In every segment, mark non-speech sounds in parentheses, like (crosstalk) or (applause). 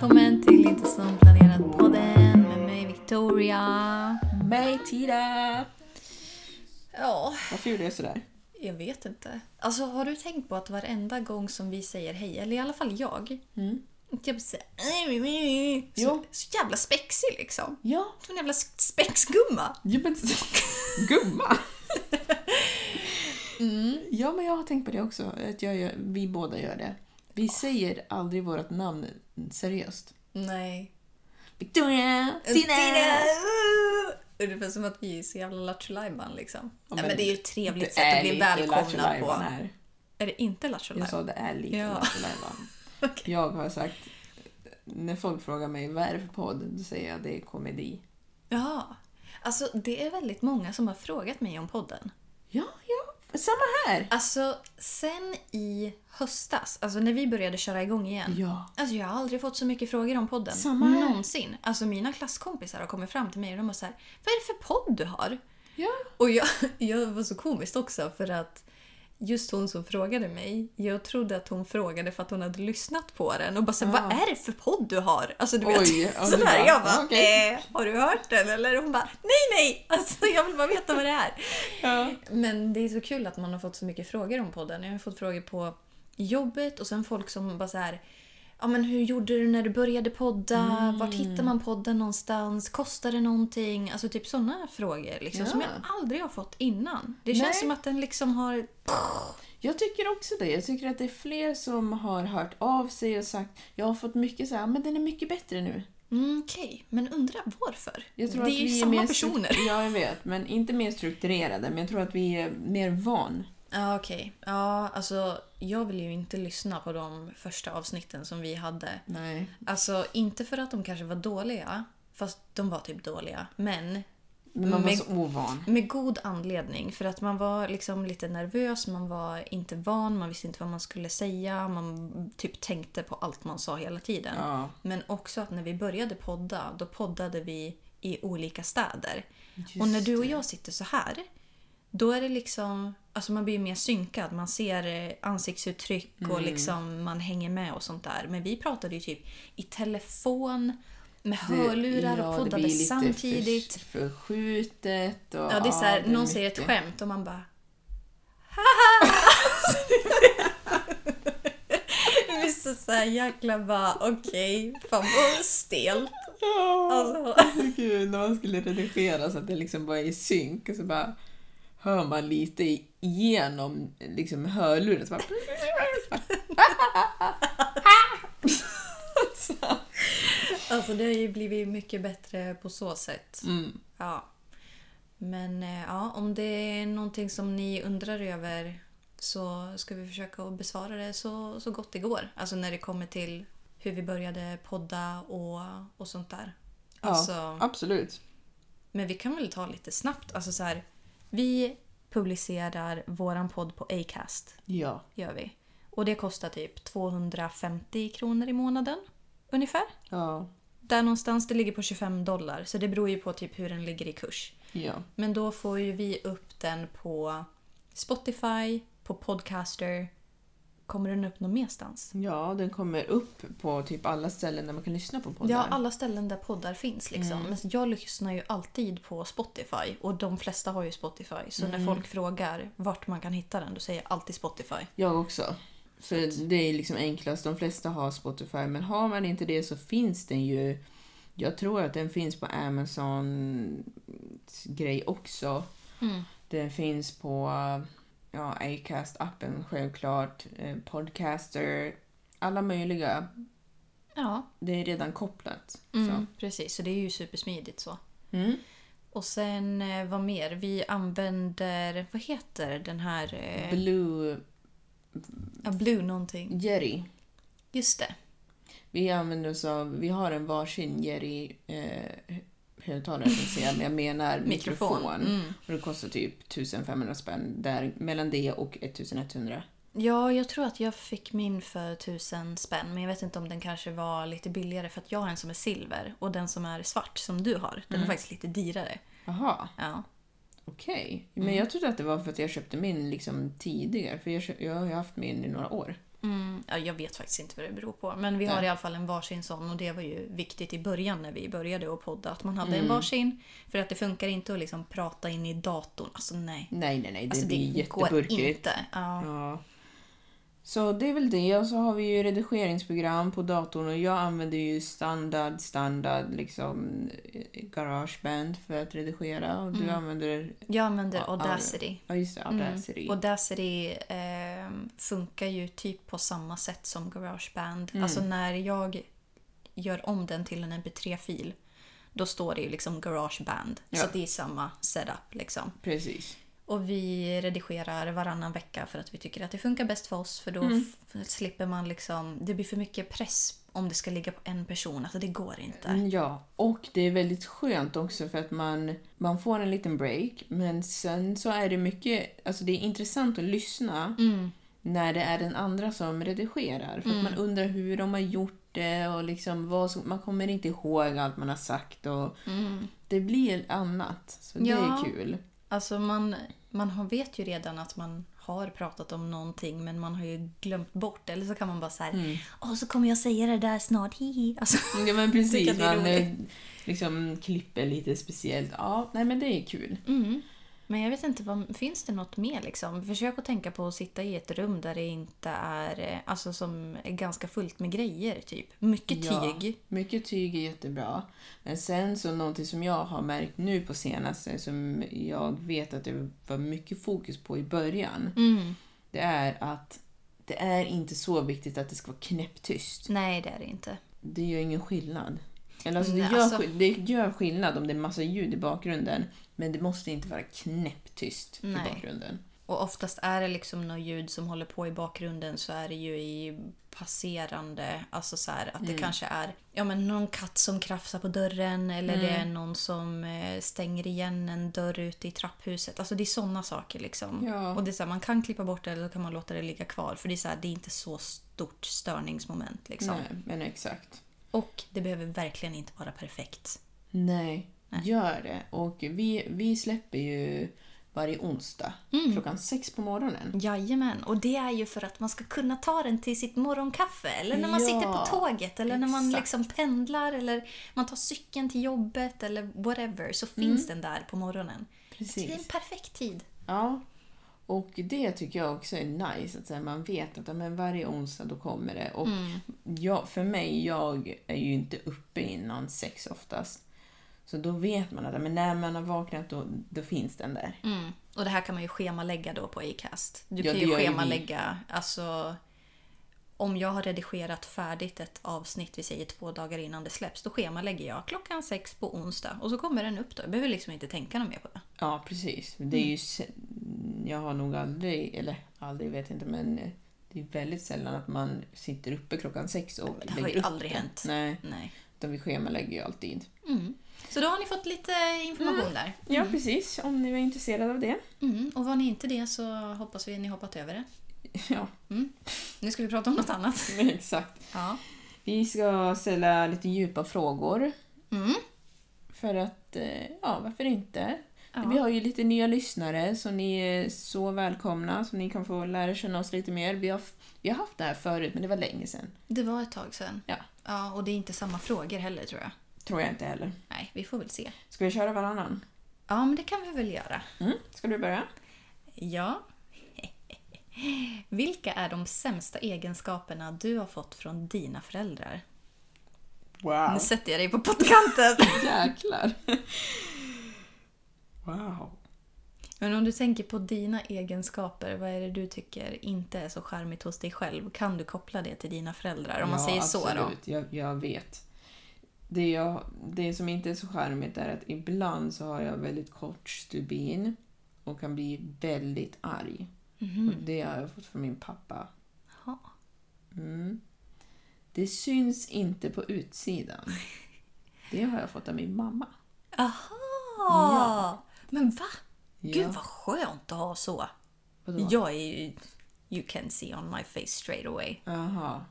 Välkommen till Inte som planerat podden med mig Victoria. Mig Tida! Ja, Varför gjorde jag sådär? jag vet inte. Alltså har du tänkt på att varenda gång som vi säger hej, eller i alla fall jag, jag säger så, så jävla spexig liksom. Ja, Som en jävla spexgumma. ja men gumma! (laughs) Ja men jag har tänkt på det också, att jag gör, vi båda gör det. Vi säger aldrig vårt namn seriöst. Nej. Victoria! Tina! Ungefär som att vi är så jävla lattjo liksom. Ja, Nej, men det är ju ett trevligt sätt att bli välkomnad på. Här. Är det inte lattjo Jag sa det är lite Ja. (laughs) Okej. Jag har sagt, när folk frågar mig vad är det för podd, då säger jag det är komedi. Ja. Alltså det är väldigt många som har frågat mig om podden. Ja, ja, samma här! Alltså sen i höstas, alltså när vi började köra igång igen. Ja. Alltså jag har aldrig fått så mycket frågor om podden. Samma här. Någonsin. Alltså mina klasskompisar har kommit fram till mig och de har så här, vad är det för podd du har? Ja. Och jag, (laughs) jag var så komiskt också för att just hon som frågade mig, jag trodde att hon frågade för att hon hade lyssnat på den och bara så, här, vad är det för podd du har? Alltså du vet, Oj, ja, (laughs) sådär. bara, jag bara, okej. eh, har du hört den? Eller hon bara, nej nej! Alltså jag vill bara veta vad det är. Ja. Men det är så kul att man har fått så mycket frågor om podden. Jag har fått frågor på jobbet och sen folk som bara så här Ja, men hur gjorde du när du började podda? Vart hittar man podden någonstans? Kostar det någonting? Alltså typ sådana frågor liksom, som Ja. jag aldrig har fått innan. Det känns Nej. som att den liksom har... Jag tycker också det. Jag tycker att det är fler som har hört av sig och sagt jag har fått mycket så här, men den är mycket bättre nu. Mm, Okej, men undrar varför? Det är ju samma stru- personer. Ja, jag vet. Men inte mer strukturerade. Men jag tror att vi är mer van. Ja, okej. Ja, alltså jag vill ju inte lyssna på de första avsnitten som vi hade. Nej. Alltså inte för att de kanske var dåliga, fast de var typ dåliga. Men Men man var Med- så ovan. med god anledning. För att man var liksom lite nervös, man var inte van, man visste inte vad man skulle säga. Man typ tänkte på allt man sa hela tiden. Ja. Men också att när vi började podda, då poddade vi i olika städer. och när du och jag sitter så här, då är det liksom... Alltså man blir mer synkad. Man ser eh, ansiktsuttryck Mm. och liksom man hänger med och sånt där. Men vi pratade ju typ i telefon, med Det- hörlurar ja, och det poddade lite samtidigt. För, förskjutet. Och, Ja, det är så här, det är någon säger ett skämt och man bara... (laughs) det blir så, så här jäkla bara, okej, fan vad stelt. Ja, Alltså. (laughs) Gud, när man skulle redigera så att det liksom bara är i synk och så bara hör man lite igenom liksom hörluren. Så bara... (laughs) Alltså det har ju blivit mycket bättre på så sätt. Mm. Ja. Men eh, ja, om det är någonting som ni undrar över så ska vi försöka att besvara det så, så gott det går. Alltså när det kommer till hur vi började podda och, och sånt där. Ja, Alltså, absolut. Men vi kan väl ta lite snabbt. Alltså så här, vi publicerar våran podd på Acast. Ja. Gör vi. Och det kostar typ 250 kronor i månaden. Ungefär. Ja. Där någonstans. Det ligger på 25 dollar. Så det beror ju på typ hur den ligger i kurs. Ja. Men då får ju vi upp den på Spotify, på Podcaster. Kommer den upp någon merstans? Ja, den kommer upp på typ alla ställen där man kan lyssna på poddar. Ja, alla ställen där poddar finns. Liksom. Men jag lyssnar ju alltid på Spotify och de flesta har ju Spotify. Så när folk frågar vart man kan hitta den, då säger jag alltid Spotify. Jag också. För det är liksom enklast. De flesta har Spotify, men har man inte det så finns den ju... Jag tror att den finns på Amazon grej också. Den finns på ja, Acast-appen självklart, eh, Podcaster, alla möjliga. Ja, Det är redan kopplat. mm, precis. Så det är ju supersmidigt så. Så. Mm. Och sen eh, vad mer? Vi använder, vad heter den här? Eh, Blue ja, Blue någonting. Jerry. Just det. Vi använder oss av, vi har en varsin Jerry eh, högtalare, jag säga, men jag menar Mikrofon. mikrofon. Mm. Och det kostar typ 1500 spänn där, mellan det och 1100. Ja, jag tror att jag fick min för tusen spänn. Men jag vet inte om den kanske var lite billigare för att jag har en som är silver. Och den som är svart, som du har, den är faktiskt lite dyrare. Jaha, Ja. okej. Men Mm. jag trodde att det var för att jag köpte min liksom tidigare, för jag, jag har ju haft min i några år. Mm, ja, jag vet faktiskt inte vad det beror på. Men vi har Nej. i alla fall en varsin sån och det var ju viktigt i början när vi började att podda. Att man hade Mm. en varsin. För att det funkar inte att liksom prata in i datorn. Alltså nej. Nej, nej, nej, det Alltså, blir går jätteburkigt. inte. Ja. Ja. Så det är väl det. Och så har vi ju redigeringsprogram på datorn och jag använder ju standard, standard liksom eh, Garageband för att redigera och Mm. du använder... Jag använder Audacity. Ja, just det. Audacity. Mm. Audacity eh, funkar ju typ på samma sätt som Garageband. Mm. Alltså när jag gör om den till en mp3-fil då står det ju liksom Garageband. Ja. Så det är samma setup liksom. Precis. Och vi redigerar varannan vecka för att vi tycker att det funkar bäst för oss. För då Mm. slipper man liksom... Det blir för mycket press om det ska ligga på en person. Alltså det går inte. Mm, Ja, och det är väldigt skönt också för att man, man får en liten break men sen så är det mycket, alltså det är intressant att lyssna Mm. när det är den andra som redigerar. För att man undrar hur de har gjort det och liksom vad som, man kommer inte ihåg allt man har sagt och det blir annat. Så det Mm. Ja. är kul. Alltså man, man vet ju redan att man har pratat om någonting men man har ju glömt bort Eller så kan man bara så här, åh så kommer jag säga det där snart, hihi. Alltså, (laughs) Ja men precis, man eh, liksom klipper lite speciellt. Ja, nej men det är kul. mm. Men jag vet inte, vad, finns det något mer liksom? Försök att tänka på att sitta i ett rum där det inte är, eh, alltså som är ganska fullt med grejer typ. Mycket Ja, tyg. mycket tyg är jättebra. Men sen så någonting som jag har märkt nu på senaste som jag vet att det var mycket fokus på i början. Mm. Det är att det är inte så viktigt att det ska vara knäpptyst. Nej, det är det inte. Det gör ingen skillnad. Eller alltså, det, gör, alltså- det gör skillnad om det är massa ljud i bakgrunden. Men det måste inte vara knäpptyst Nej. i bakgrunden. Och oftast är det liksom något ljud som håller på i bakgrunden så är det ju i passerande, alltså så här, att det kanske är ja, men någon katt som krafsar på dörren eller det är någon som eh, stänger igen en dörr ute i trapphuset. Alltså det är sådana saker liksom. Ja. Och det är så här, man kan klippa bort det eller så kan man låta det ligga kvar för det är, så här, det är inte så stort störningsmoment liksom. Nej, men exakt. Och det behöver verkligen inte vara perfekt. Nej, gör det. Och vi, vi släpper ju varje onsdag Mm. klockan sex på morgonen. Jajamän, och det är ju för att man ska kunna ta den till sitt morgonkaffe eller när man Ja, sitter på tåget eller när man exakt. liksom pendlar eller man tar cykeln till jobbet eller whatever så finns den där på morgonen. Det är en Mm. Precis. perfekt tid. Ja. Och det tycker jag också är nice, att här, man vet att men varje onsdag då kommer det. Och Mm. jag, för mig, jag är ju inte uppe innan sex oftast. Så då vet man att men när man har vaknat då, då finns den där. Mm. Och det här kan man ju schemalägga då på Acast. Du Ja, kan ju schemalägga, alltså om jag har redigerat färdigt ett avsnitt, vi säger två dagar innan det släpps, då schemalägger jag klockan sex på onsdag och så kommer den upp då. Jag behöver liksom inte tänka något mer på det. Ja, precis. Det är ju... se- Jag har nog aldrig, eller aldrig vet inte, men eh, det är väldigt sällan att man sitter uppe klockan sex och Det har lägger ju upp aldrig det. hänt. Nej, Nej. utan vi schemalägger ju alltid. Mm. Så då har ni fått lite information där. Ja, precis. Om ni var intresserade av det. Mm. Och var ni inte det så hoppas vi att ni hoppat över det. (laughs) Ja, Nu ska vi prata om något annat. (laughs) exakt. Ja. Vi ska ställa lite djupa frågor. Mm. För att, eh, ja, varför inte? Ja. Vi har ju lite nya lyssnare, så ni är så välkomna. Så ni kan få lära känna oss lite mer. Vi har, vi har haft det här förut, men det var länge sedan. Det var ett tag sedan. Ja, Ja, och det är inte samma frågor heller tror jag. tror jag inte heller. Nej, vi får väl se. Ska vi köra varannan? Ja, men det kan vi väl göra. Mm. Ska du börja? Ja. Vilka är de sämsta egenskaperna du har fått från dina föräldrar? Wow! Nu sätter jag dig på pottkanten. (laughs) Jäklar! Wow! Men om du tänker på dina egenskaper, vad är det du tycker inte är så charmigt hos dig själv? Kan du koppla det till dina föräldrar? Om man Ja, säger så då. absolut. Jag, jag vet. Det, jag, det som inte är så charmigt är att ibland så har jag väldigt kort stubin och kan bli väldigt arg. Och det har jag fått från min pappa. Ja. Mm. Det syns inte på utsidan. Det har jag fått av min mamma. Aha! Ja. Men va? Gud Ja. vad skönt att ha så. Vadå? Jag är ju... You can see on my face straight away. Jaha.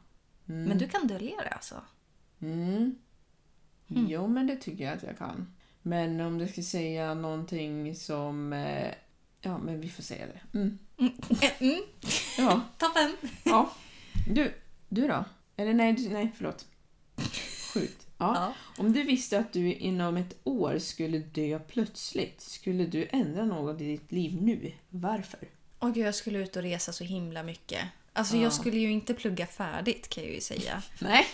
Men du kan dölja det alltså? Mm. Jo, men det tycker jag att jag kan. Men om du ska säga någonting som... Eh, ja, men vi får säga det. Mm. Mm. Ja. Toppen! ja. Du, du då? Eller nej, du- nej förlåt. Skjut. Ja. Ja. Om du visste att du inom ett år skulle dö plötsligt, skulle du ändra något i ditt liv nu? Varför? Och gud, jag skulle ut och resa så himla mycket. Alltså jag skulle ju inte plugga färdigt kan jag ju säga. (laughs) Nej.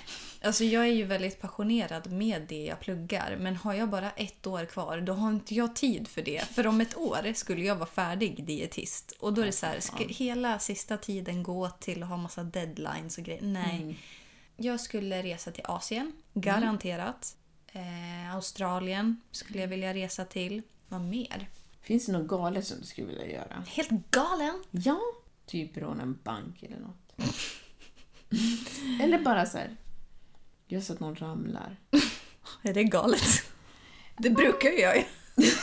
Alltså jag är ju väldigt passionerad med det jag pluggar. Men har jag bara ett år kvar då har inte jag tid för det. För om ett år skulle jag vara färdig dietist. Och då är det så här, ska hela sista tiden gå till att ha massa deadlines och grejer? Nej. Jag skulle resa till Asien, garanterat. Eh, Australien skulle jag vilja resa till. Vad mer? Finns det något galet som du skulle vilja göra? Helt galen! Ja. Typ råna en bank eller något. (laughs) eller bara så här. Gör så att någon ramlar. (laughs) Är det galet? Det brukar ju jag. (laughs)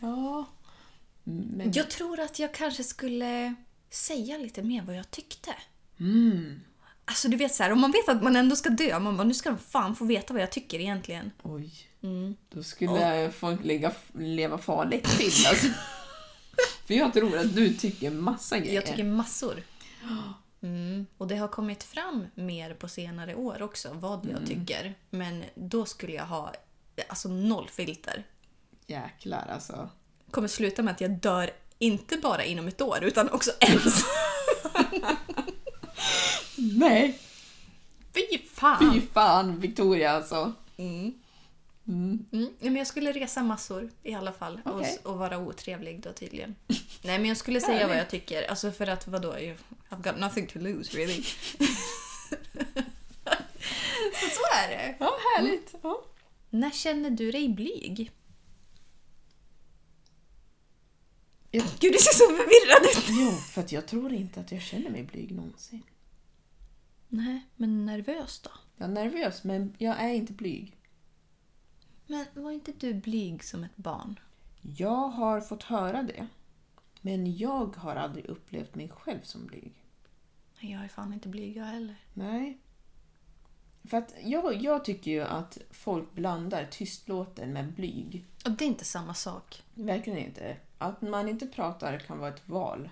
Ja. Men... Jag tror att jag kanske skulle säga lite mer vad jag tyckte. Mm. Alltså du vet så här, om man vet att man ändå ska dö, man bara nu ska de fan få veta vad jag tycker egentligen. Oj. Mm. Då skulle folk ligga, leva farligt till alltså. För jag tror att du tycker massa grejer. Jag tycker massor. Mm. Och det har kommit fram mer på senare år också, vad jag tycker. Men då skulle jag ha alltså noll filter. Jäklar alltså. Kommer sluta med att jag dör inte bara inom ett år, utan också (laughs) ens. Nej! Fy fan! Fy fan Victoria alltså. Mm. Ja, Men jag skulle resa massor i alla fall. Okej. Och, och vara otrevlig då tydligen. Nej men jag skulle säga vad jag tycker. Alltså för att vadå? I've got nothing to lose really. (laughs) så, så är det. Ja, härligt. Ja. När känner du dig blyg? Ja. Gud du ser så förvirrad ut. Jo, för att jag tror inte att jag känner mig blyg någonsin. Nej, men nervös då? Jag är nervös, men jag är inte blyg. Men var inte du blyg som ett barn? Jag har fått höra det. Men jag har aldrig upplevt mig själv som blyg. Nej, Jag är fan inte blyg jag heller. Nej. För att jag, jag tycker ju att folk blandar tystlåten med blyg. Och det är inte samma sak. Verkligen inte. Att man inte pratar kan vara ett val.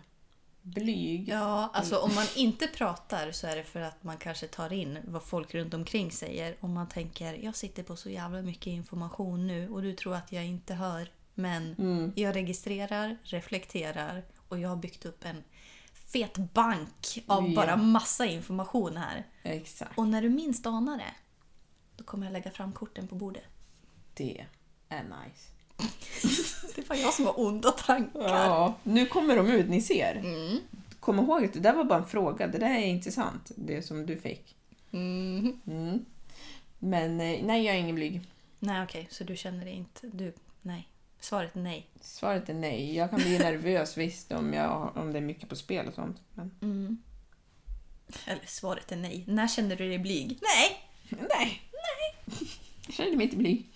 Blyg. Ja, alltså om man inte pratar så är det för att man kanske tar in vad folk runt omkring säger. Om man tänker, jag sitter på så jävla mycket information nu och du tror att jag inte hör. Men jag registrerar, reflekterar och jag har byggt upp en fet bank av Ja. bara massa information här. Exakt. Och när du minst anar det, då kommer jag lägga fram korten på bordet. Det är nice. Det var jag som har onda tankar. Ja, nu kommer de ut, ni ser. Mm. Kom ihåg att det där var bara en fråga. Det där är inte sant, det som du fick. Mm. Mm. Men eh, nej, jag är ingen blyg. Nej okej, så du känner dig inte... Du, nej. Svaret är nej. Svaret är nej. Jag kan bli (laughs) nervös visst om, jag, om det är mycket på spel och sånt. Men Mm. Eller svaret är nej. När kände du dig blyg? Nej! nej. Jag kände mig inte blyg.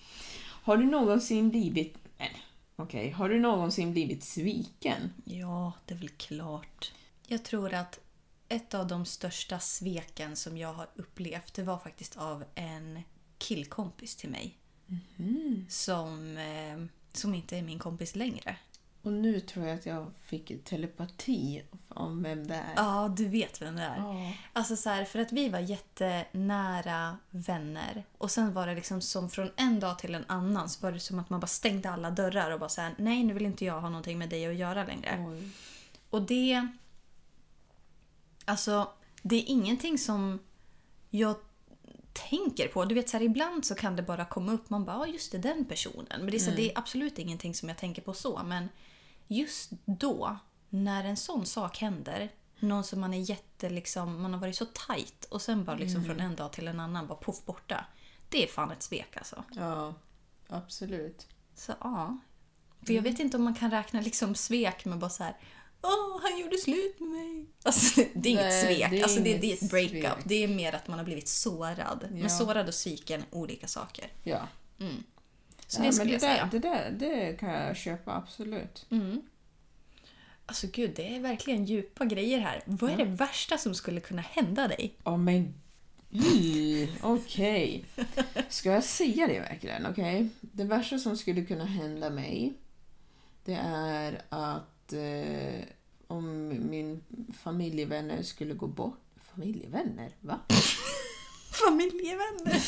Har du någonsin blivit... Nej, okej. Har du någonsin blivit sviken? Ja, det är väl klart. Jag tror att ett av de största sveken som jag har upplevt det var faktiskt av en killkompis till mig. Som, eh, som inte är min kompis längre. Och nu tror jag att jag fick telepati om vem det är. Ja, du vet vem det är. Ja. Alltså så här, för att vi var jättenära vänner. Och sen var det liksom som från en dag till en annan så var det som att man bara stängde alla dörrar och bara så här, nej nu vill inte jag ha någonting med dig att göra längre. Oj. Och det... Alltså, det är ingenting som jag tänker på. Du vet, så här, ibland så kan det bara komma upp. Man bara, ja just det, den personen. Men det är, så, det är absolut ingenting som jag tänker på så. Men just då, när en sån sak händer. Någon som man är jätte, liksom, man har varit så tight och sen bara liksom från en dag till en annan bara poff borta. Det är fan ett svek alltså. Ja, absolut. Så ja. För jag vet inte om man kan räkna liksom svek med bara så här. Åh, han gjorde slut med mig. Alltså, det, är inget Nej, svek. det är alltså, det, inget det är ett breakup. svek. Det är mer att man har blivit sårad. Ja. Men sårad och sviken är olika saker. Ja. Så Nej, det skulle jag det där, säga. det där det kan jag köpa, absolut. Alltså gud, det är verkligen djupa grejer här. Vad är det värsta som skulle kunna hända dig? Ja, men... Mm, Okej. Ska jag säga det verkligen? Okej. Det värsta som skulle kunna hända mig, det är att eh, om min familjevänner skulle gå bort... Familjevänner? Va? (laughs) Familjevänner.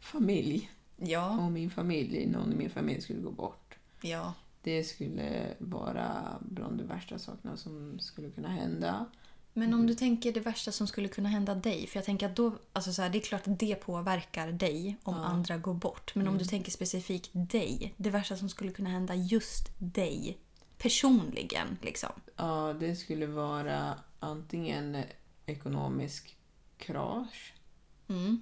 Familj. Ja, Om min familj, någon i min familj skulle gå bort. ja. Det skulle vara bland de värsta sakerna som skulle kunna hända. Men om du tänker det värsta som skulle kunna hända dig. För jag tänker att då, alltså så här, det är klart att det påverkar dig om andra går bort. Men om du tänker specifikt dig. Det värsta som skulle kunna hända just dig. Personligen liksom. Ja, det skulle vara antingen ekonomisk krasch Krasch,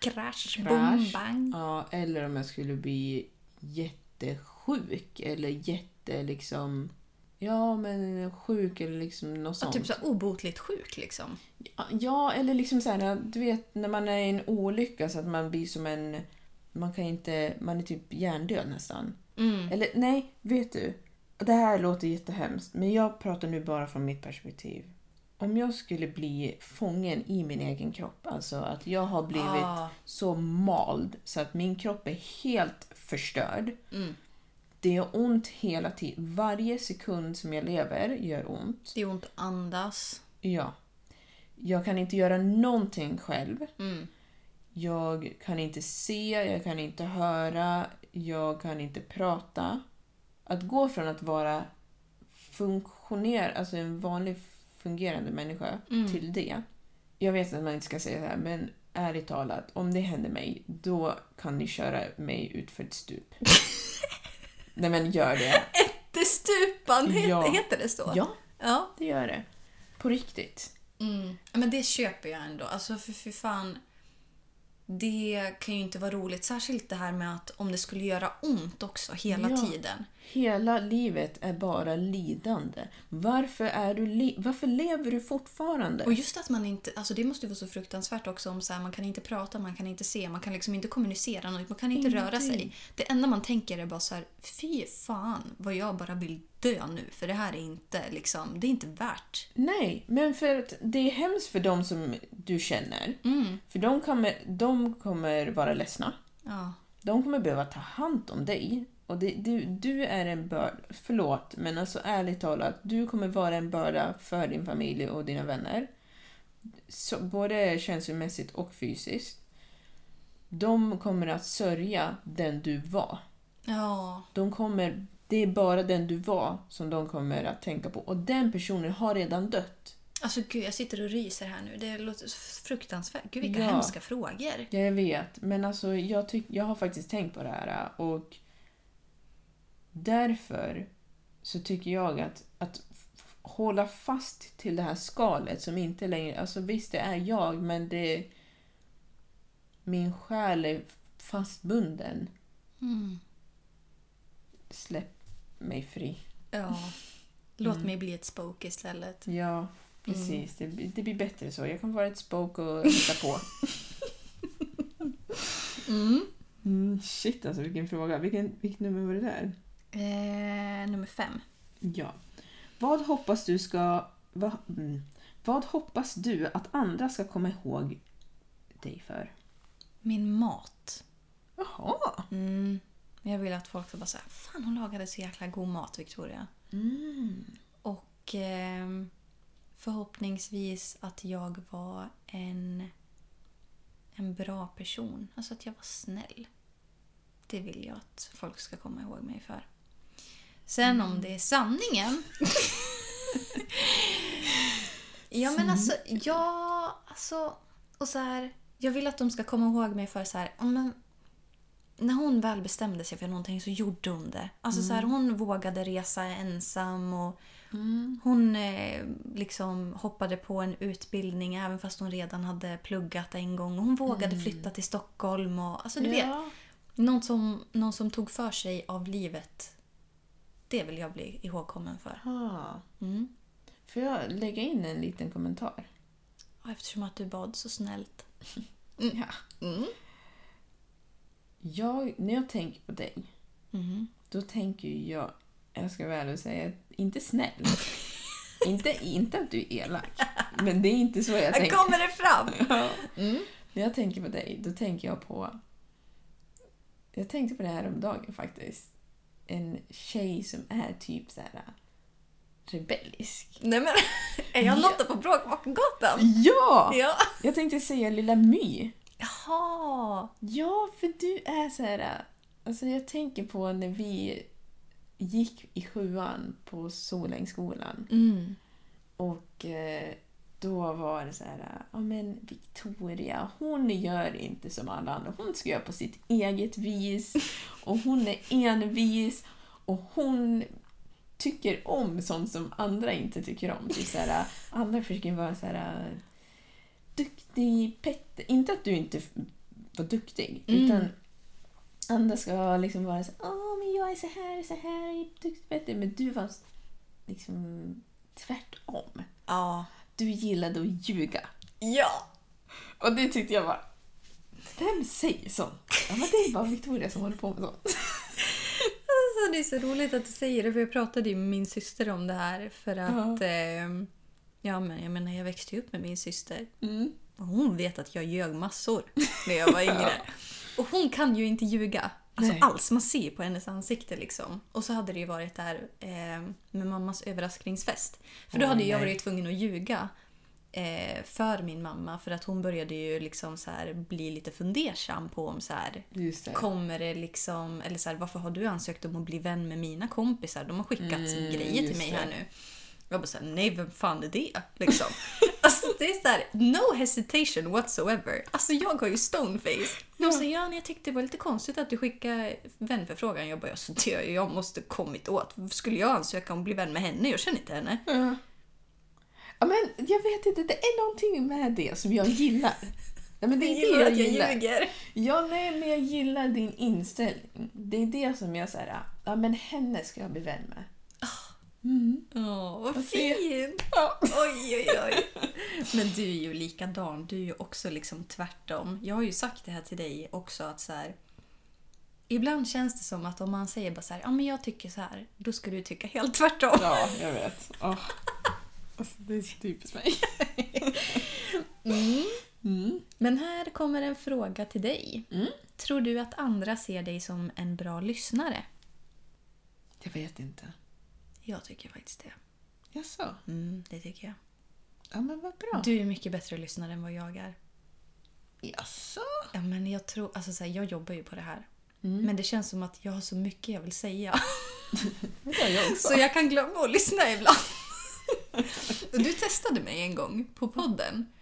Krasch. boom, bang. Ja, eller om jag skulle bli jättesjuk eller jätte liksom... Ja, men sjuk eller liksom något Ja, sånt. typ så obotligt sjuk liksom. Ja, eller liksom så här, du vet när man är i en olycka så att man blir som en... Man kan inte... Man är typ hjärndöd nästan. Mm. Eller nej, vet du? Det här låter jättehemskt, men jag pratar nu bara från mitt perspektiv. Om jag skulle bli fången i min egen kropp, alltså att jag har blivit Ah. så mald så att min kropp är helt förstörd. Mm. Det gör ont hela tiden. Varje sekund som jag lever gör ont. Det är ont att andas. Ja. Jag kan inte göra någonting själv. Mm. Jag kan inte se, jag kan inte höra, jag kan inte prata. Att gå från att vara funktioner, alltså en vanlig fungerande människa till det. Jag vet att man inte ska säga det här, men ärligt talat, om det händer mig, då kan ni köra mig ut för ett stup. (laughs) Nej men gör det. Ättestupan, heter, Ja. heter det så? Ja, ja. det gör det. På riktigt. Mm. Men det köper jag ändå. Alltså för, för fan. Det kan ju inte vara roligt. Särskilt det här med att om det skulle göra ont också hela Ja. tiden. Hela livet är bara lidande. Varför, är du li- Varför lever du fortfarande? Och just att man inte, alltså det måste vara så fruktansvärt också om så här, man kan inte prata, man kan inte se, man kan liksom inte kommunicera, något, man kan inte röra sig. Det enda man tänker är bara så här, fy fan vad jag bara vill dö nu för det här är inte liksom, det är inte värt. Nej, men för att det är hemskt för dem som du känner. Mm. För de kommer, de kommer vara ledsna. Ja. De kommer behöva ta hand om dig. Och det, du, du är en börda, förlåt, men alltså ärligt talat, du kommer vara en börda för din familj och dina vänner. Så, både känslomässigt och fysiskt. De kommer att sörja den du var. Ja. De kommer, det är bara den du var som de kommer att tänka på. Och den personen har redan dött. Alltså gud, jag sitter och ryser här nu. Det låter fruktansvärt. Gud vilka Ja. hemska frågor. Ja, jag vet. Men alltså, jag, tyck, jag har faktiskt tänkt på det här och därför så tycker jag att, att hålla fast till det här skalet som inte längre... Alltså visst, det är jag, men det... Min själ är fastbunden. Mm. Släpp mig fri. Ja. (laughs) Låt mig bli ett spoke istället. Ja, precis. Det, det blir bättre så. Jag kan vara ett spoke och hitta på. (laughs) Mm, shit alltså, vilken fråga. Vilken, vilket nummer var det där? Eh, nummer fem. Ja. Vad hoppas du ska... Va, mm, vad hoppas du att andra ska komma ihåg dig för? Min mat. Jaha. Mm. Jag vill att folk ska bara säga Fan hon lagade så jäkla god mat Victoria. Mm. Och ehm, förhoppningsvis att jag var en, en bra person. Alltså att jag var snäll. Det vill jag att folk ska komma ihåg mig för. Sen om det är sanningen... (laughs) ja men alltså, ja, alltså... Och så här, jag vill att de ska komma ihåg mig för så här, men, när hon väl bestämde sig för någonting så gjorde hon det. Alltså så här, hon vågade resa ensam och hon eh, liksom hoppade på en utbildning även fast hon redan hade pluggat en gång. Och hon vågade flytta till Stockholm. Och, alltså du vet, Ja. någon som, någon som tog för sig av livet. Det vill jag bli ihågkommen för. Ah. Mm. Får jag lägga in en liten kommentar? Eftersom att du bad så snällt. (laughs) Ja. Mm. Jag, när jag tänker på dig, Mhm. då tänker jag, jag ska väl säga, inte snäll. (laughs) inte, inte att du är elak. Men det är inte så jag Här tänker. kommer det fram! (laughs) Ja. När jag tänker på dig, då tänker jag på... Jag tänkte på det här om dagen faktiskt. En tjej som är typ så här rebellisk. Nej men, (laughs) är jag Lotta på Bråkmakagatan? Ja! Ja. Jag tänkte säga Lilla My. Jaha. Ja, för du är så här... Alltså jag tänker på när vi gick i sjuan på Solängsskolan. Mm. Och eh, då var det så här, ja men Victoria, hon gör inte som alla andra. Hon ska göra på sitt eget vis. Och hon är envis. Och hon tycker om sånt som andra inte tycker om. Typ så här, andra försöker vara så här duktig, Petter. Inte att du inte var duktig, utan andra ska liksom vara så åh men jag är så här, så här, är duktig, Petter. Men du var liksom tvärtom. Ja. Du gillade att ljuga. Ja. Och det tyckte jag var... Vem säger sånt? Ja, men det är bara Victoria som håller på med sånt. (laughs) Alltså, det är så roligt att du säger det för jag pratade ju med min syster om det här för att... ehm, ja men jag menar jag växte ju upp med min syster. Mm. Och hon vet att jag ljög massor när jag var yngre. (laughs) Och hon kan ju inte ljuga. Alltså Nej. alls. Man ser på hennes ansikte liksom. Och så hade det ju varit där eh, med mammas överraskningsfest. För då hade jag varit tvungen att ljuga eh, för min mamma. För att hon började ju liksom så här bli lite fundersam på om så här Just det. Kommer det liksom, eller så här, varför har du ansökt om att bli vän med mina kompisar? De har skickat Mm, grejer till just mig det. här nu. Jag bara såhär, nej vem fan är det? Liksom. (laughs) alltså det är såhär, no hesitation whatsoever. Alltså jag har ju stoneface. De säger, ja jag tyckte det var lite konstigt att du skickade vänförfrågan. Jag bara, alltså, det, jag måste kommit åt. Skulle jag ansöka om att bli vän med henne? Jag känner inte henne. Ja. ja, men jag vet inte, det är någonting med det som jag gillar. Nej, men det är det gillar jag att jag gillar. ljuger. Ja, nej, men jag gillar din inställning. Det är det som jag säger, ja men henne ska jag bli vän med. Åh, vad fint! Ja. Oj, oj, oj. (laughs) Men du är ju likadan. Du är ju också liksom tvärtom. Jag har ju sagt det här till dig också att så här. Ibland känns det som att om man säger bara så här, ja men jag tycker så här, då ska du tycka helt tvärtom. Ja, jag vet. Oh. Alltså, det är så typiskt mig. (laughs) Mm. Men här kommer en fråga till dig. Tror du att andra ser dig som en bra lyssnare? Jag vet inte. Jag tycker faktiskt det. Jaså? Mm, det tycker jag. Ja, men vad bra. Du är mycket bättre lyssnare än vad jag är. Jaså? Ja, men jag tror, alltså så här, jag jobbar ju på det här. Men det känns som att jag har så mycket jag vill säga. (laughs) Jag också. Så jag kan glömma att lyssna ibland. (laughs) Du testade mig en gång på podden.